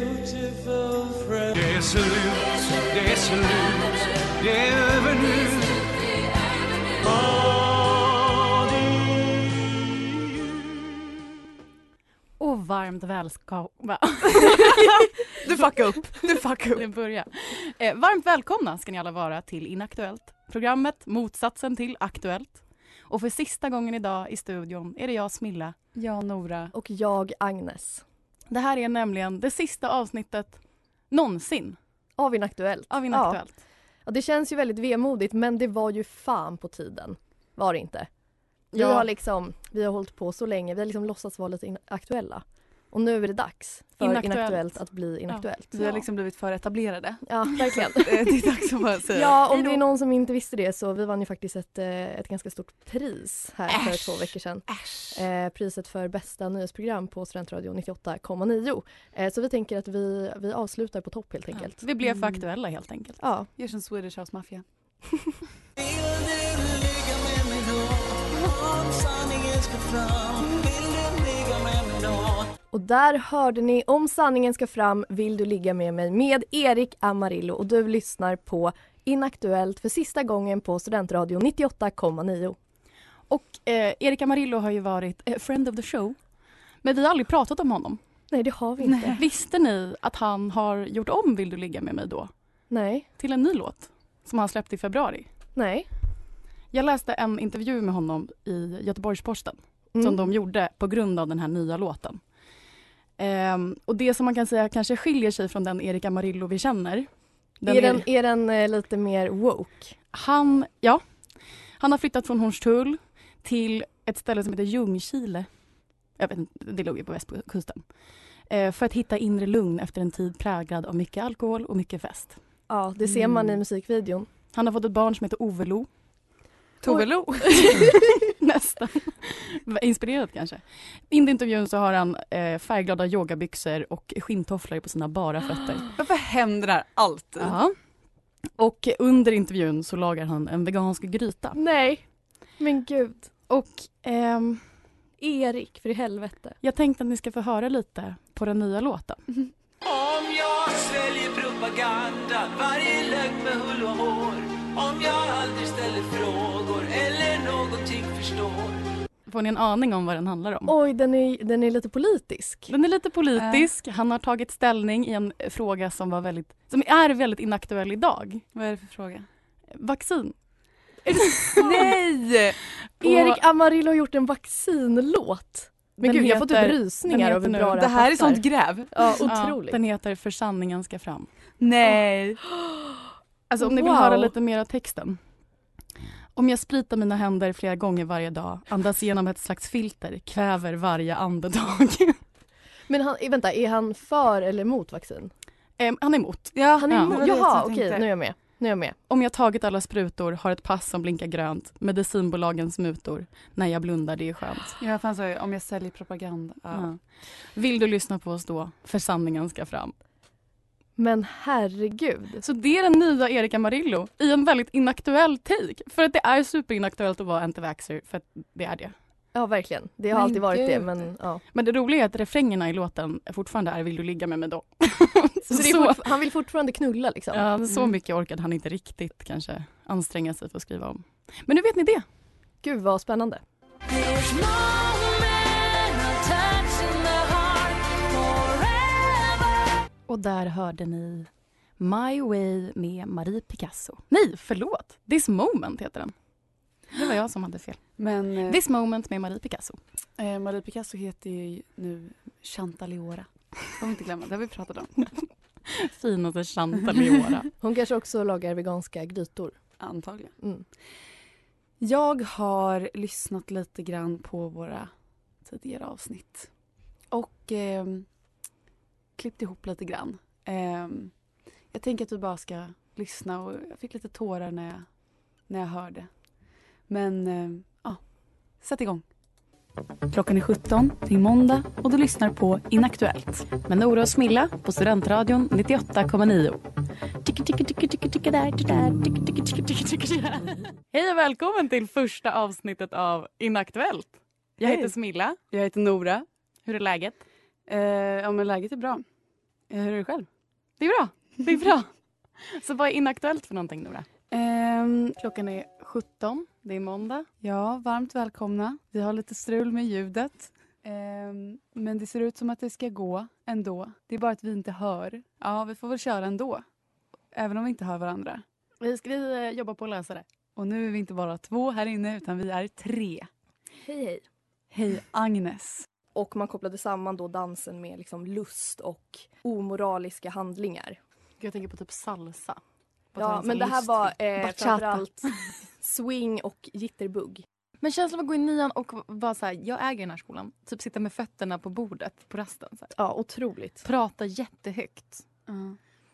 Beautiful friend. Det är slut, det är slut, det är över nu. Och varmt välkomna. Du fuckade upp. Du fuckade Det upp. börjar. Eh, varmt välkomna ska ni alla vara till Inaktuellt. Programmet motsatsen till Aktuellt. Och för sista gången idag i studion är det jag Smilla, jag Nora. Och jag, Agnes. Det här är nämligen det sista avsnittet någonsin Av Inaktuellt. av Inaktuellt. Ja. ja, det känns ju väldigt vemodigt men det var ju fan på tiden. Var det inte? Vi Ja. har liksom, vi har hållit på så länge, vi har liksom låtsats vara lite aktuella. Och nu är det dags för Inaktuellt. Inaktuellt, att bli inaktuellt. Vi har liksom blivit för etablerade. Ja, verkligen. Det är dags att bara säga. Ja, om då. det är någon som inte visste det så vi vann ju faktiskt ett, eh, ett ganska stort pris här för Äsch. två veckor sedan. Eh, priset för bästa nyhetsprogram på Studentradion 98,9. Eh, så vi tänker att vi, vi avslutar på topp helt enkelt. Vi blev för Mm. aktuella helt enkelt. Ja, Gör som Swedish House Mafia. Och där hörde ni Om sanningen ska fram vill du ligga med mig med Erik Amarillo och du lyssnar på Inaktuellt för sista gången på Studentradion 98,9. Och eh, Erik Amarillo har ju varit eh, friend of the show. Men vi har aldrig pratat om honom. Nej, det har vi inte. Visste ni att han har gjort om Vill du ligga med mig då? Nej, Till en ny låt som han släppte i februari. nej. Jag läste en intervju med honom i Göteborgs-Posten Mm. som de gjorde på grund av den här nya låten. Ehm, och det som man kan säga kanske skiljer sig från den Erik Amarillo vi känner. Den är, den, är den eh, lite mer woke? han, ja, han har flyttat från Hornstull till ett ställe som heter Ljungkile. Jag vet inte, det låg ju på västkusten. Eh, för att hitta inre lugn efter en tid präglad av mycket alkohol och mycket fest. Ja, det ser man i Mm. musikvideon. Han har fått ett barn som heter Ove Lo. Tove Lo. Nästan. Inspirerad kanske. In i intervjun så har han eh, färgglada yogabyxor och skinntofflor på sina bara fötter. Varför händer det här alltid? Ja. Och under intervjun så lagar han en vegansk gryta. Nej, men gud. Och ehm, Erik, för i helvete. jag tänkte att ni ska få höra lite på den nya låten. Om jag sväljer propaganda, varje lögn med hull och hår. Om jag aldrig ställer frågor eller någonting förstår. Får ni en aning om vad den handlar om? Oj, den är, den är lite politisk. Den är lite politisk. Han har tagit ställning i en fråga som, var väldigt, som är väldigt inaktuell idag. Vad är det för fråga? Vaccin. Nej! Erik Amarillo har gjort en vaccinlåt. Men Den gud, jag får typ rysningar av hur bra det Det här är sånt gräv. Ja, Ja, otroligt. den heter För sanningen ska fram. Nej. Alltså om ni vill Wow. höra lite mer av texten. Om jag spritar mina händer flera gånger varje dag, andas genom ett slags filter, kväver varje andetag. Men han, vänta, är han för eller emot vaccin? Em, Han är emot. Ja, Han är Ja. emot? Jaha, jag okej, nu är jag med. Nu är jag med. Om jag tagit alla sprutor, har ett pass som blinkar grönt, medicinbolagens mutor, när jag blundar det är skönt. Ja, fan så, om jag säljer propaganda. Ja. Vill du lyssna på oss då? För sanningen ska fram. Men herregud. Så det är den nya Erika Marillo i en väldigt inaktuell take. För att det är superinaktuellt att vara anti-vaxxer, för att det är det. Ja, verkligen. Det har Men alltid varit det, gud. men ja. Men det roliga är att refrängerna i låten fortfarande är Vill du ligga med mig då? Så det är så, han vill fortfarande knulla liksom? ja, så Mm. mycket orkade han inte riktigt kanske anstränga sig för att skriva om. Men nu vet ni det. Gud vad spännande. Och där hörde ni My Way med Marie Picasso. Nej, förlåt! This Moment heter den. Det var jag som hade fel. Men eh, This Moment med Marie Picasso. eh, Marie Picasso heter ju nu Chantaliora. Får vi inte glömma, det har vi pratat om. Finaste chantelera. Hon kanske också lagar veganska grytor. Antagligen. Mm. Jag har lyssnat lite grann på våra tidigare avsnitt. Och eh, klippt ihop lite grann. Eh, jag tänker att vi bara ska lyssna och jag fick lite tårar när jag, när jag hörde. Men eh, ja, sätt igång. Klockan är 17, det är måndag och du lyssnar på Inaktuellt. Med Nora och Smilla på Studentradion 98,9. Ticka, ticka, ticka, ticka, ticka, där, ticka, där, ticka, ticka, ticka, ticka, ticka, ticka. Hej och välkommen till första avsnittet av Inaktuellt. Jag heter Smilla. Jag heter Nora. Hur är läget? Eh, ja men läget är bra. Eh, hur är det själv? Det är bra. Det är bra. Så vad är inaktuellt för någonting Nora? Ehm, Klockan är 17. Det är måndag. Ja, varmt välkomna. Vi har lite strul med ljudet. Ehm, men det ser ut som att det ska gå ändå. Det är bara att vi inte hör. Ja, vi får väl köra ändå. Även om vi inte hör varandra. Vi ska vi eh, jobba på att lösa det. Och nu är vi inte bara två här inne utan vi är tre. Hej hej. Hej Agnes. Och man kopplade samman då dansen med liksom lust och omoraliska handlingar. Jag tänker på typ salsa. På Ja, men det här var eh, Bachata. framförallt swing och jitterbug. Men känslan av att gå i nian och vara så här, jag äger den här skolan. Typ sitta med fötterna på bordet på rasten. Så här. Ja, otroligt. Prata jättehögt. Ja.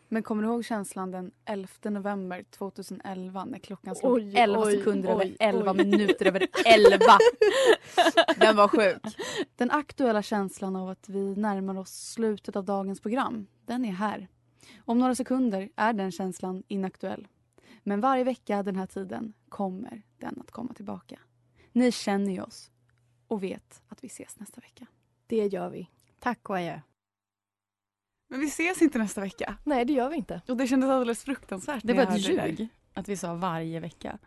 Men kommer du ihåg känslan den 11 november 2011 när klockan slog Oj, 11 oj, sekunder oj, över 11 oj. minuter över 11? Den var sjuk. Den aktuella känslan av att vi närmar oss slutet av dagens program, den är här. Om några sekunder är den känslan inaktuell. Men varje vecka den här tiden kommer den att komma tillbaka. Ni känner ju oss och vet att vi ses nästa vecka. Det gör vi. Tack och adjö. Men vi ses inte nästa vecka. Nej, det gör vi inte. Och det kändes alldeles fruktansvärt. Det var ett ljug att vi sa varje vecka.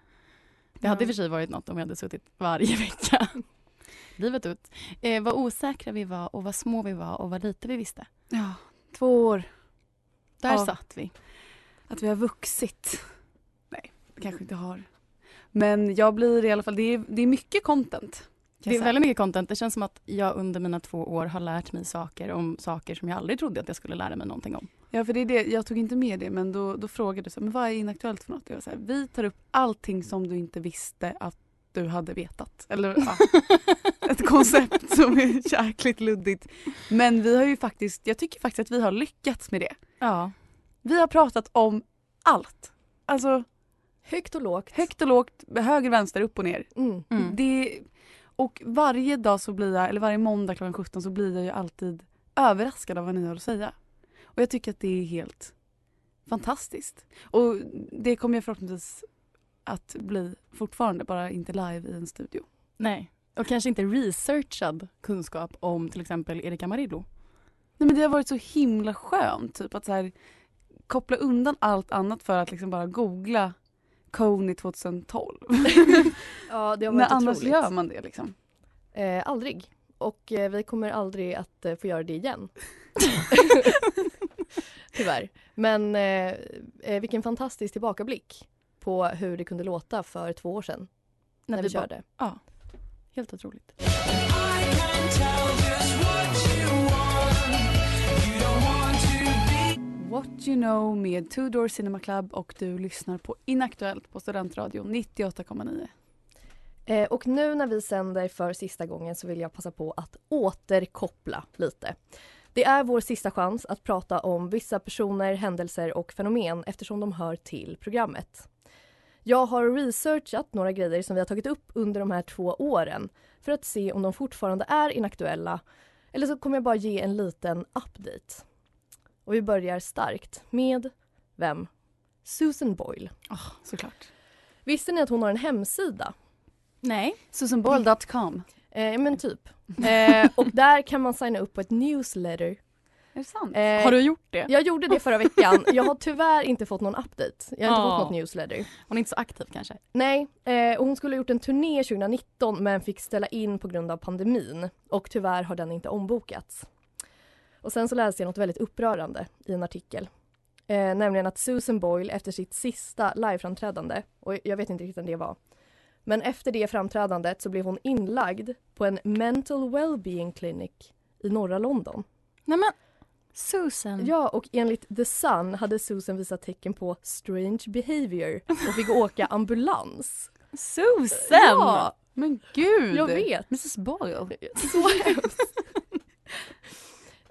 Det hade i och för sig varit något om vi hade suttit varje vecka. Livet ut. Eh, vad osäkra vi var och vad små vi var och vad lite vi visste. Ja, två år. Där Ja. satt vi. Att vi har vuxit. Nej, det kanske inte har. Men jag blir i alla fall, det är, det är mycket content. Det är väldigt mycket content. Det känns som att jag under mina två år har lärt mig saker om saker som jag aldrig trodde att jag skulle lära mig någonting om. Ja, för det är det. Jag tog inte med det, men då, då frågade du så här, men vad är inaktuellt för något? Jag var så här, vi tar upp allting som du inte visste att du hade vetat. Eller ja, ett koncept som är jäkligt luddigt. Men vi har ju faktiskt, jag tycker faktiskt att vi har lyckats med det. Ja. Vi har pratat om allt. Alltså Högt och lågt. högt och lågt, höger, vänster, upp och ner. Mm. Mm. Det, och varje dag så blir jag, eller varje måndag klockan 17 så blir jag ju alltid överraskad av vad ni har att säga. Och jag tycker att det är helt fantastiskt. Och det kommer jag förhoppningsvis att bli fortfarande, bara inte live i en studio. Nej. Och kanske inte researchad kunskap om till exempel Erika Marillo. Nej men det har varit så himla skönt typ att så här, koppla undan allt annat för att liksom bara googla Kony 2012. Ja, det har När varit annars otroligt. gör man det liksom. Eh, aldrig. Och eh, vi kommer aldrig att eh, få göra det igen. Tyvärr. Men eh, eh, vilken fantastisk tillbakablick på hur det kunde låta för två år sedan när, vi, bara- körde. Helt otroligt. What You Know med Two Door Cinema Club och du lyssnar på Inaktuellt på Studentradion 98,9. Eh, och nu när vi sänder för sista gången så vill jag passa på att återkoppla lite. Det är vår sista chans att prata om vissa personer, händelser och fenomen eftersom de hör till programmet. Jag har researchat några grejer som vi har tagit upp under de här två åren för att se om de fortfarande är inaktuella eller så kommer jag bara ge en liten update. Och vi börjar starkt med vem? Susan Boyle. Såklart. Visste ni att hon har en hemsida? Nej. Susanboyle.com. Eh, men typ. Eh, och där kan man signa upp på ett newsletter. Är det sant? Eh, Har du gjort det? Jag gjorde det förra veckan. Jag har tyvärr inte fått någon update. Jag har inte Ja. fått något newsletter. Hon är inte så aktiv kanske? Nej, eh, och hon skulle ha gjort en turné 2019 men fick ställa in på grund av pandemin. Och tyvärr har den inte ombokats. Och sen så läste jag något väldigt upprörande i en artikel. Eh, nämligen att Susan Boyle efter sitt sista liveframträdande, och jag vet inte riktigt när det var, men efter det framträdandet så blev hon inlagd på en mental well-being clinic i norra London. Nej men Susan. Ja, och enligt The Sun hade Susan visat tecken på strange behavior och fick åka ambulans. Susan! Ja, Men gud! jag vet. Mrs Boyle. Så hemskt.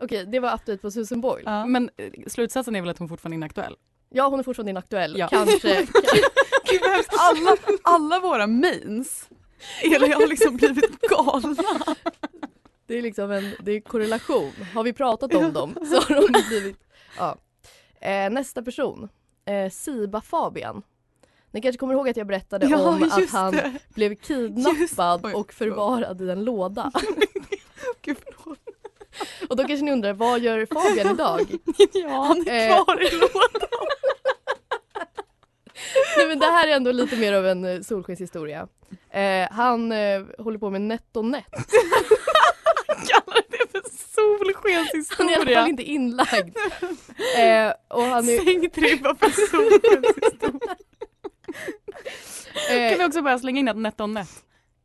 Okej, det var update på Susan Boyle. Ja. Men eh, slutsatsen är väl att hon fortfarande är inaktuell? Ja, hon är fortfarande inaktuell. Ja. Kanske. Gud alla, alla våra mains eller har liksom blivit galna. Det är liksom en det är korrelation. Har vi pratat om dem så har de blivit... Ja. Eh, nästa person. Eh, Siba Fabian. Ni kanske kommer ihåg att jag berättade om att han det. blev kidnappad Oj, och förvarad i en låda. Gud, förlåt. Och då kanske ni undrar, vad gör Fabian idag? Ja, han är kvar i lådan. Nej, men det här är ändå lite mer av en eh, solskenshistoria. Eh, han eh, håller på med NetOnNet. Kallar det för Han är i alla fall solskenshistoria? inte inlagd. Eh, och han är, Sänkt ribba för solskenshistoria. eh, Kan vi också bara slänga in att NetOnNet?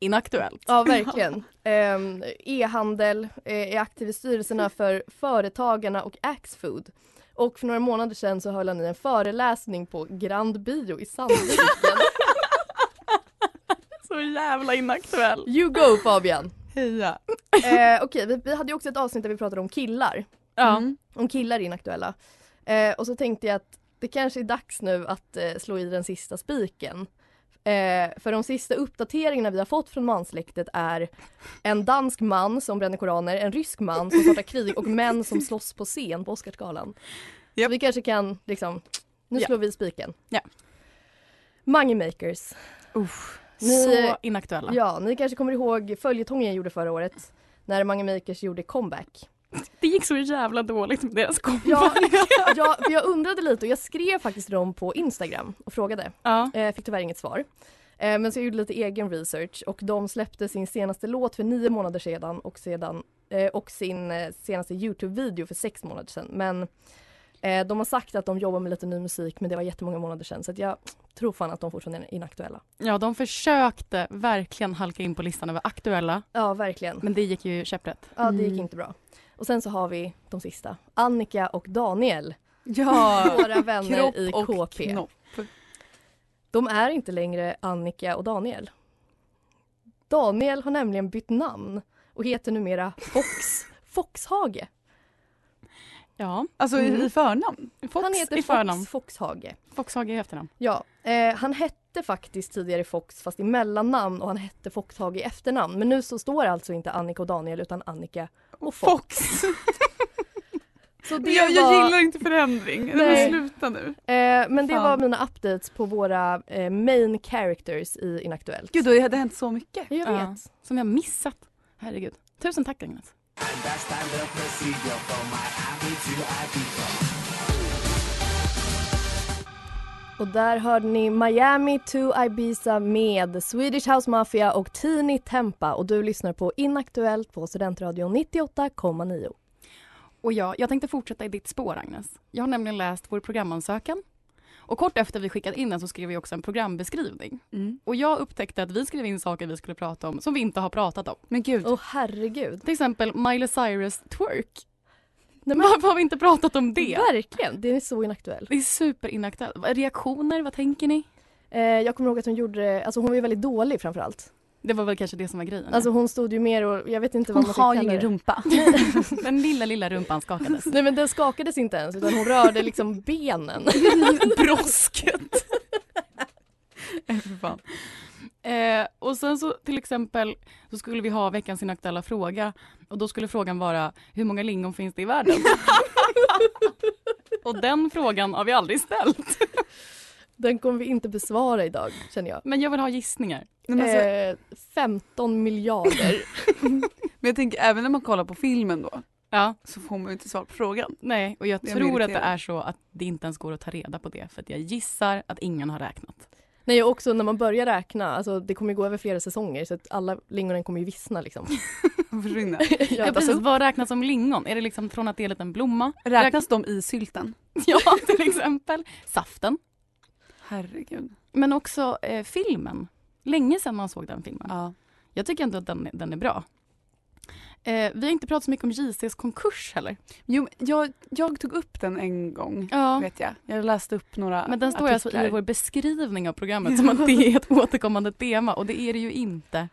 Inaktuellt. Ja, verkligen. Ehm, E-handel, eh, är aktiv i styrelserna för Företagarna och Axfood. Och för några månader sedan så höll han i en föreläsning på Grand Bio i Sandviken. Så jävla inaktuell. you go Fabian! Heja. Eh, Okej, vi, vi hade ju också ett avsnitt där vi pratade om killar. Ja. Mm. Om killar är inaktuella. Eh, och så tänkte jag att det kanske är dags nu att eh, slå i den sista spiken. Eh, för de sista uppdateringarna vi har fått från mansläktet är en dansk man som bränner koraner, en rysk man som startar krig och män som slåss på scen på Oscarsgalan. Så Japp. vi kanske kan liksom, nu slår vi spiken. Ja. Money Makers. Uff, Ni- så inaktuella. Ja, ni kanske kommer ihåg följetongen jag gjorde förra året när Money Makers gjorde comeback. Det gick så jävla dåligt med deras comeback. Ja, ja, för jag undrade lite och jag skrev faktiskt dem på Instagram och frågade. Ja. Eh, fick tyvärr inget svar. Eh, men så jag gjorde lite egen research och de släppte sin senaste låt för nio månader sedan och, sedan, eh, och sin eh, senaste Youtube-video för sex månader sedan. Men eh, de har sagt att de jobbar med lite ny musik men det var jättemånga månader sedan så att jag tror fan att de fortfarande är inaktuella. ja, de försökte verkligen halka in på listan över aktuella. Ja, verkligen. Men det gick ju käpprätt. Ja, det gick Mm. inte bra. Och sen så har vi de sista. Annika och Daniel. Ja. Våra vänner Kropp i och KP. knopp. De är inte längre Annika och Daniel. Daniel har nämligen bytt namn och heter numera Fox Foxhage. Ja. Alltså Mm. i, i förnamn. Fox han heter i förnamn. Fox Foxhage. Foxhage i efternamn. Ja, eh, han hette faktiskt tidigare Fox fast i mellannamn och han hette Foxhage i efternamn. Men nu så står alltså inte Annika och Daniel utan Annika och Fox. Så det jag, jag var, gillar inte förändring. Nej. Sluta nu. eh, men det Fan. var mina updates på våra eh, main characters i Inaktuellt. Gud, det hade hänt så mycket. Jag Ja. vet. Som jag missat. Herregud. Tusen tack Agnes. Och där hörde ni Miami to Ibiza med Swedish House Mafia och Tini Tempa och du lyssnar på Inaktuellt på Studentradion 98,9. Och ja, jag tänkte fortsätta i ditt spår Agnes. Jag har nämligen läst vår programansökan. Och kort efter vi skickat in den så skrev vi också en programbeskrivning. Mm. Och jag upptäckte att vi skrev in saker vi skulle prata om som vi inte har pratat om. Men gud. Åh herregud. Till exempel Miley Cyrus twerk. Nej, men, Varför har vi inte pratat om det? verkligen, det är så inaktuell. Det är superinaktuellt. Reaktioner, vad tänker ni? Eh, jag kommer ihåg att hon gjorde, alltså hon var ju väldigt dålig framförallt. Det var väl kanske det som var grejen. Alltså hon stod ju mer och, jag vet inte Hon vad man ska har ju ingen rumpa. Den lilla, lilla rumpan skakades. Nej men den skakades inte ens utan hon rörde liksom benen. Brosket. Fan. Eh, och sen så till exempel så skulle vi ha veckans inaktuella fråga och då skulle frågan vara hur många lingon finns det i världen? och den frågan har vi aldrig ställt. Den kommer vi inte besvara idag känner jag. Men jag vill ha gissningar. Nej, men, alltså, Eh, 15 miljarder. men jag tänker även när man kollar på filmen då Ja, så får man ju inte svar på frågan. nej, och jag tror att det är så att det inte ens går att ta reda på det för att jag gissar att ingen har räknat. Nej och också när man börjar räkna, alltså det kommer ju gå över flera säsonger så att alla lingonen kommer ju vissna liksom. De försvinner. ja, Ja, precis, vad räknas som lingon? Är det liksom från att det är en liten blomma? Räknas de i sylten? Ja, till exempel. Saften. Herregud. Men också eh, filmen. Länge sedan man såg den filmen. Ja. Jag tycker ändå att den, den är bra. Eh, vi har inte pratat så mycket om JCs konkurs heller. Jo, jag, jag tog upp den en gång, Ja. vet jag. Jag läste upp några Men den står alltså artiklar. i vår beskrivning av programmet som att det är ett återkommande tema och det är det ju inte.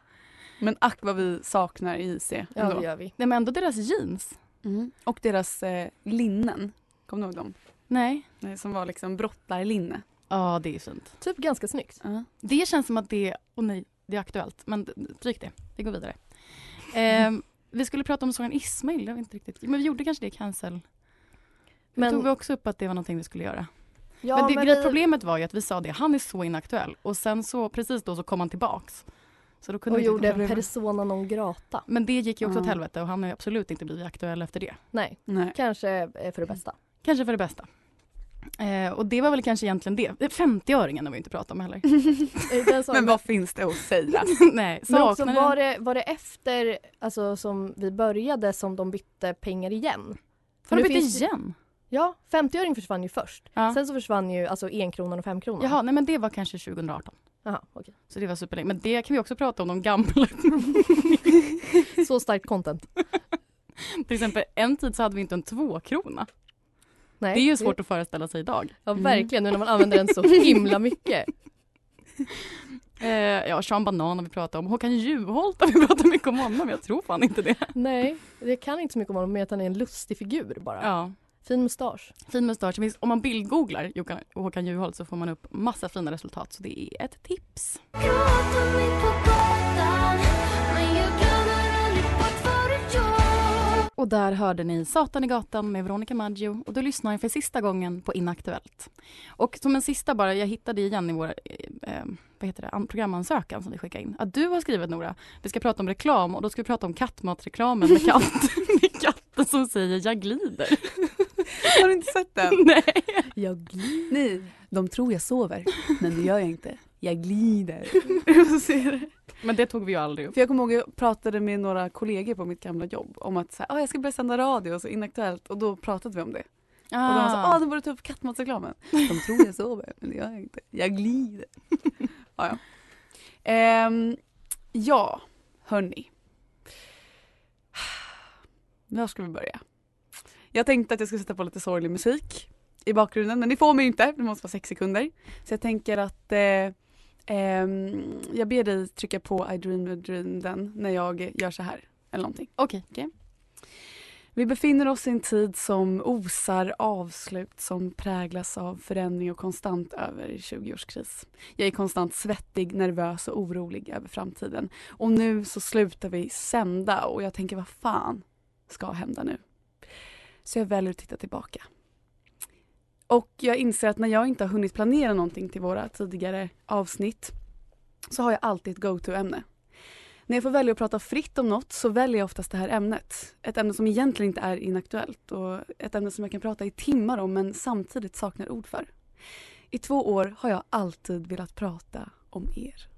Men ack vad vi saknar JC Ja, det gör vi. Nej men ändå deras jeans. Mm. Och deras eh, linnen. Kommer du ihåg dem? Nej. Nej, som var liksom brottarlinne. Ja det är fint. Typ ganska snyggt. Ja. Det känns som att det, och nej, det är aktuellt. Men stryk det, vi går vidare. Eh, vi skulle prata om sången Ismail, det har vi inte riktigt. Men vi gjorde kanske det i cancel. Men tog vi också upp att det var någonting vi skulle göra. Ja, men det, men grej, vi- problemet var ju att vi sa det, han är så inaktuell. Och sen så precis då så kom han tillbaks. Så då kunde Och inte gjorde persona non grata. Men det gick ju också åt Ja. helvete och han har ju absolut inte blivit aktuell efter det. Nej, Nej. kanske eh, för det bästa. Kanske för det bästa. Eh, och det var väl kanske egentligen det. Det är 50-öringen har vi inte pratat om heller. Men vad finns det att säga? Nej, men också var det, var det efter alltså, som vi började som de bytte pengar igen? Har de bytt igen? Ja, 50-öring försvann ju först. Ja. Sen så försvann ju alltså enkronan och femkronan. Jaha, nej men det var kanske 2018. Jaha, okej. Så det var superlänge. Men det kan vi också prata om, de gamla. Så starkt content. Till exempel en tid så hade vi inte en tvåkrona. Nej, Det är ju svårt att föreställa sig idag. Ja, verkligen nu när man använder den så himla mycket. Eh, ja, Sean Banan har vi pratat om. Håkan Juholt har vi pratat mycket om honom. Jag tror fan inte det. Nej, jag kan inte så mycket om honom, men att han är en lustig figur bara. Ja. Fin mustasch. Fin mustasch. Om man bildgooglar Håkan- Håkan Juholt så får man upp massa fina resultat. Så det är ett tips. Och där hörde ni Satan i gatan med Veronica Maggio och då lyssnar jag för sista gången på Inaktuellt. Och som en sista bara, jag hittade igen i vår eh, eh, vad heter det, an- programansökan som vi skickade in. Att du har skrivit Nora, vi ska prata om reklam och då ska vi prata om kattmatreklamen med, katt, med katten som säger jag glider. Har du inte sett den? Nej. Jag glider. Nej, de tror jag sover, men det gör jag inte. Jag glider. Så ser det. Men det tog vi ju aldrig upp. För jag kommer ihåg jag pratade med några kollegor på mitt gamla jobb om att så här, ah, jag ska börja sända radio och så inaktuellt och då pratade vi om det. Och de var så ah, du borde ta upp kattmatsreklamen. De tror jag sover men det gör jag inte. Jag glider. ja, ja. Um, ja, hörni. Var ska vi börja? Jag tänkte att jag skulle sätta på lite sorglig musik i bakgrunden men det får man ju inte, det måste vara sex sekunder. Så jag tänker att eh, jag ber dig trycka på I dream a dream den när jag gör så här. Eller någonting. Okej. Vi befinner oss i en tid som osar avslut som präglas av förändring och konstant över 20-årskris. Jag är konstant svettig, nervös och orolig över framtiden. Och nu så slutar vi sända och jag tänker vad fan ska hända nu? Så jag väljer att titta tillbaka. Och jag inser att när jag inte har hunnit planera någonting till våra tidigare avsnitt så har jag alltid ett go-to-ämne. När jag får välja att prata fritt om något så väljer jag oftast det här ämnet. Ett ämne som egentligen inte är inaktuellt och ett ämne som jag kan prata i timmar om men samtidigt saknar ord för. I två år har jag alltid velat prata om er.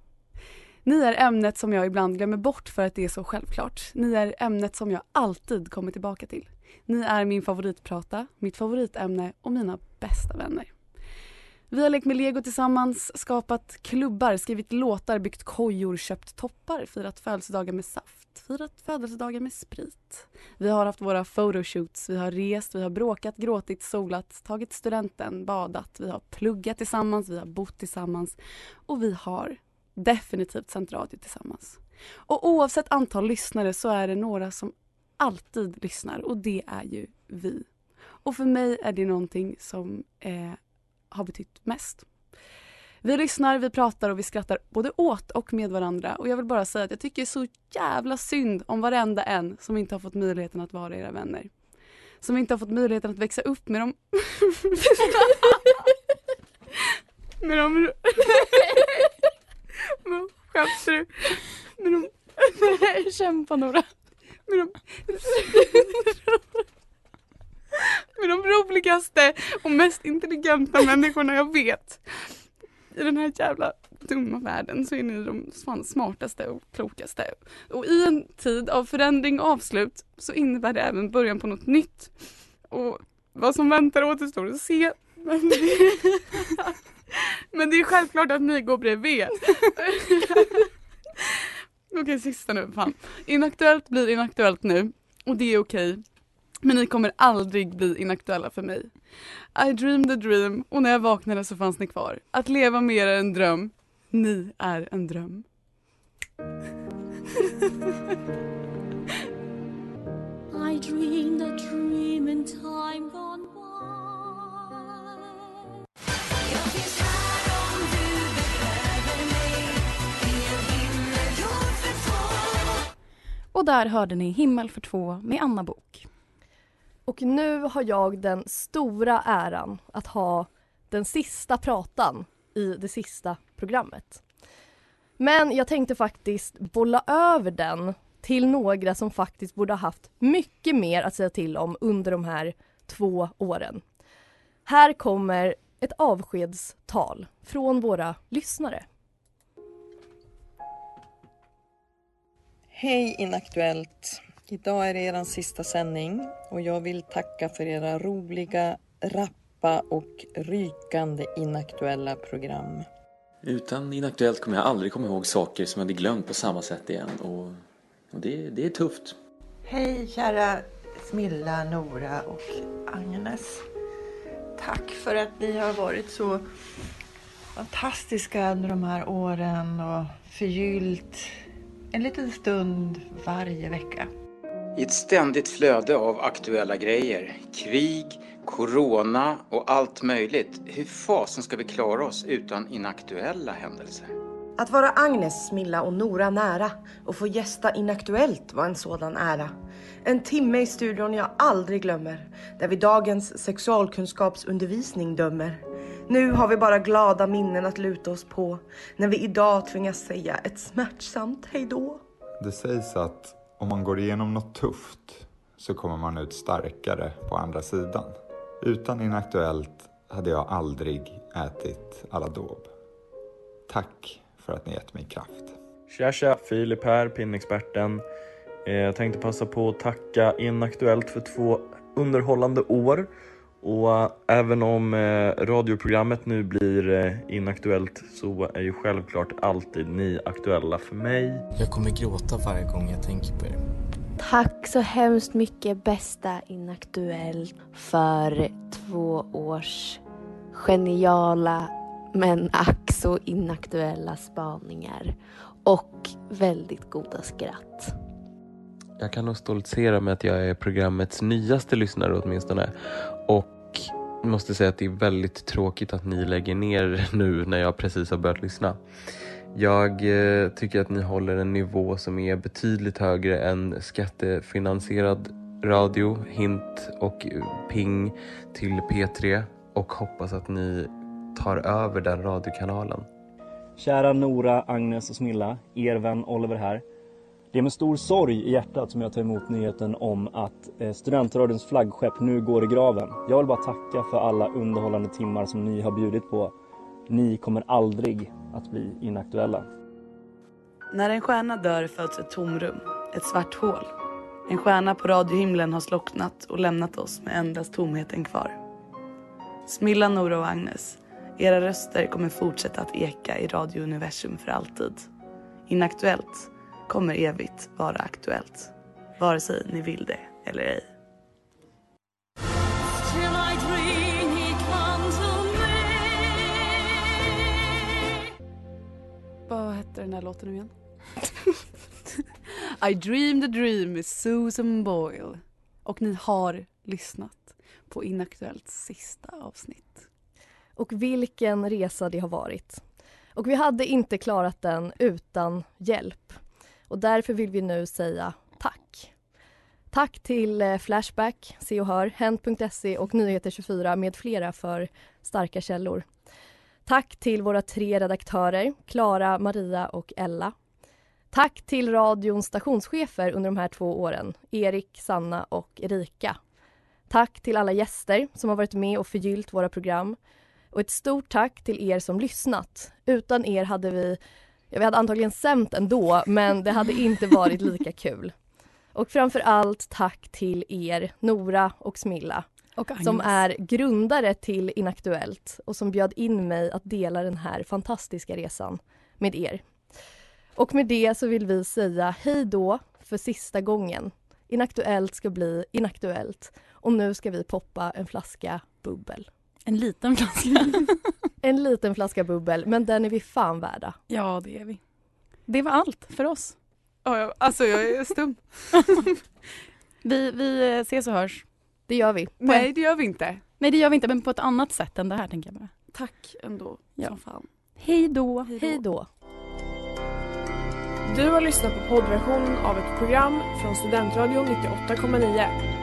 Ni är ämnet som jag ibland glömmer bort för att det är så självklart. Ni är ämnet som jag alltid kommer tillbaka till. Ni är min favoritprata, mitt favoritämne och mina bästa vänner. Vi har lekt med lego tillsammans, skapat klubbar, skrivit låtar, byggt kojor, köpt toppar, firat födelsedagar med saft, firat födelsedagar med sprit. Vi har haft våra photoshoots, vi har rest, vi har bråkat, gråtit, solat, tagit studenten, badat, vi har pluggat tillsammans, vi har bott tillsammans och vi har definitivt sänt radio tillsammans. Och oavsett antal lyssnare så är det några som alltid lyssnar och det är ju vi. Och för mig är det någonting som eh, har betytt mest. Vi lyssnar, vi pratar och vi skrattar både åt och med varandra och jag vill bara säga att jag tycker så jävla synd om varenda en som inte har fått möjligheten att vara era vänner. Som inte har fått möjligheten att växa upp med dem. med dem... Skämtar du? Dem... Nej, kämpa Nora. Med de... med de roligaste och mest intelligenta människorna jag vet. I den här jävla dumma världen så är ni de fan smartaste och klokaste. Och i en tid av förändring och avslut så innebär det även början på något nytt. Och vad som väntar återstår att se. Men men det är självklart att ni går bredvid. Okej, sista nu. Fan. Inaktuellt blir inaktuellt nu och det är okej. Men ni kommer aldrig bli inaktuella för mig. I dreamed the dream och när jag vaknade så fanns ni kvar. Att leva med er är en dröm. Ni är en dröm. I dreamed a dream in time gone Och där hörde ni Himmel för två med Anna Bok. Och nu har jag den stora äran att ha den sista pratan i det sista programmet. Men jag tänkte faktiskt bolla över den till några som faktiskt borde ha haft mycket mer att säga till om under de här två åren. Här kommer ett avskedstal från våra lyssnare. Hej Inaktuellt! Idag är det er sista sändning och jag vill tacka för era roliga, rappa och rykande inaktuella program. Utan Inaktuellt kommer jag aldrig komma ihåg saker som jag hade glömt på samma sätt igen. Och, och det, det är tufft. Hej kära Smilla, Nora och Agnes. Tack för att ni har varit så fantastiska under de här åren och förgyllt en liten stund varje vecka. I ett ständigt flöde av aktuella grejer. Krig, corona och allt möjligt. Hur fasen ska vi klara oss utan inaktuella händelser? Att vara Agnes, Smilla och Nora nära och få gästa Inaktuellt var en sådan ära. En timme i studion jag aldrig glömmer, där vi dagens sexualkunskapsundervisning dömer. Nu har vi bara glada minnen att luta oss på, när vi idag tvingas säga ett smärtsamt hejdå. Det sägs att om man går igenom något tufft så kommer man ut starkare på andra sidan. Utan Inaktuellt hade jag aldrig ätit Aladåb. Tack för att ni gett mig kraft. Tja tja, Filip här, pinnexperten. Eh, Jag tänkte passa på att tacka Inaktuellt för två underhållande år. Och eh, även om eh, radioprogrammet nu blir eh, inaktuellt så är ju självklart alltid ni aktuella för mig. Jag kommer gråta varje gång jag tänker på er. Tack så hemskt mycket bästa Inaktuellt för två års geniala men ack så inaktuella spaningar och väldigt goda skratt. Jag kan nog stoltsera med att jag är programmets nyaste lyssnare åtminstone. Och måste säga att det är väldigt tråkigt att ni lägger ner nu när jag precis har börjat lyssna. Jag eh, tycker att ni håller en nivå som är betydligt högre än skattefinansierad radio, hint och ping till P3 och hoppas att ni tar över den radiokanalen. Kära Nora, Agnes och Smilla, er vän Oliver här. Det är med stor sorg i hjärtat som jag tar emot nyheten om att eh, Studentradions flaggskepp nu går i graven. Jag vill bara tacka för alla underhållande timmar som ni har bjudit på. Ni kommer aldrig att bli inaktuella. När en stjärna dör föds ett tomrum, ett svart hål. En stjärna på radiohimlen har slocknat och lämnat oss med endast tomheten kvar. Smilla, Nora och Agnes, era röster kommer fortsätta att eka i radiouniversum för alltid. Inaktuellt kommer evigt vara aktuellt. Vare sig ni vill det eller ej. Dream Vad hette den här låten nu igen? I dreamed a dream med Susan Boyle. Och ni har lyssnat på Inaktuellts sista avsnitt. Och vilken resa det har varit. Och vi hade inte klarat den utan hjälp. Och därför vill vi nu säga tack. Tack till eh, Flashback, Se och Hör, Hent.se och Nyheter24 med flera för starka källor. Tack till våra tre redaktörer, Klara, Maria och Ella. Tack till radions stationschefer under de här två åren, Erik, Sanna och Erika. Tack till alla gäster som har varit med och förgyllt våra program. Och ett stort tack till er som lyssnat. Utan er hade vi, ja, vi hade antagligen sämt ändå, men det hade inte varit lika kul. Och framför allt tack till er, Nora och Smilla, Och som är grundare till Inaktuellt och som bjöd in mig att dela den här fantastiska resan med er. Och med det så vill vi säga hej då för sista gången. Inaktuellt ska bli inaktuellt. Och nu ska vi poppa en flaska bubbel. En liten flaska. en liten flaska bubbel, men den är vi fan värda. Ja, det är vi. Det var allt för oss. Ja, jag- alltså jag är stum. Vi, vi eh, ses och hörs. Det gör vi. Nej, det gör vi inte. Nej, det gör vi inte, men på ett annat sätt än det här tänker jag bara. Tack ändå. Ja. Som fan. Hej då. Hej då. Du har lyssnat på poddversion av ett program från Studentradion 98,9.